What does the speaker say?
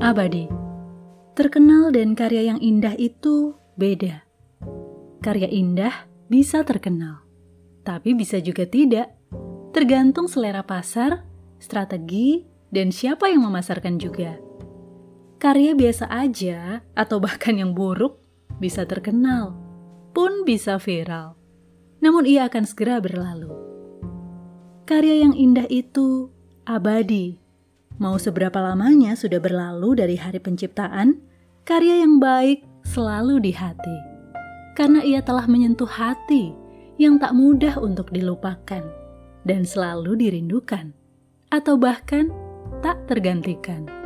Abadi. Terkenal dan karya yang indah itu beda. Karya indah bisa terkenal, tapi bisa juga tidak. Tergantung selera pasar, strategi, dan siapa yang memasarkan juga. Karya biasa aja atau bahkan yang buruk bisa terkenal, pun bisa viral. Namun ia akan segera berlalu. Karya yang indah itu abadi. Mau seberapa lamanya sudah berlalu dari hari penciptaan, karya yang baik selalu di hati. Karena ia telah menyentuh hati yang tak mudah untuk dilupakan dan selalu dirindukan, atau bahkan tak tergantikan.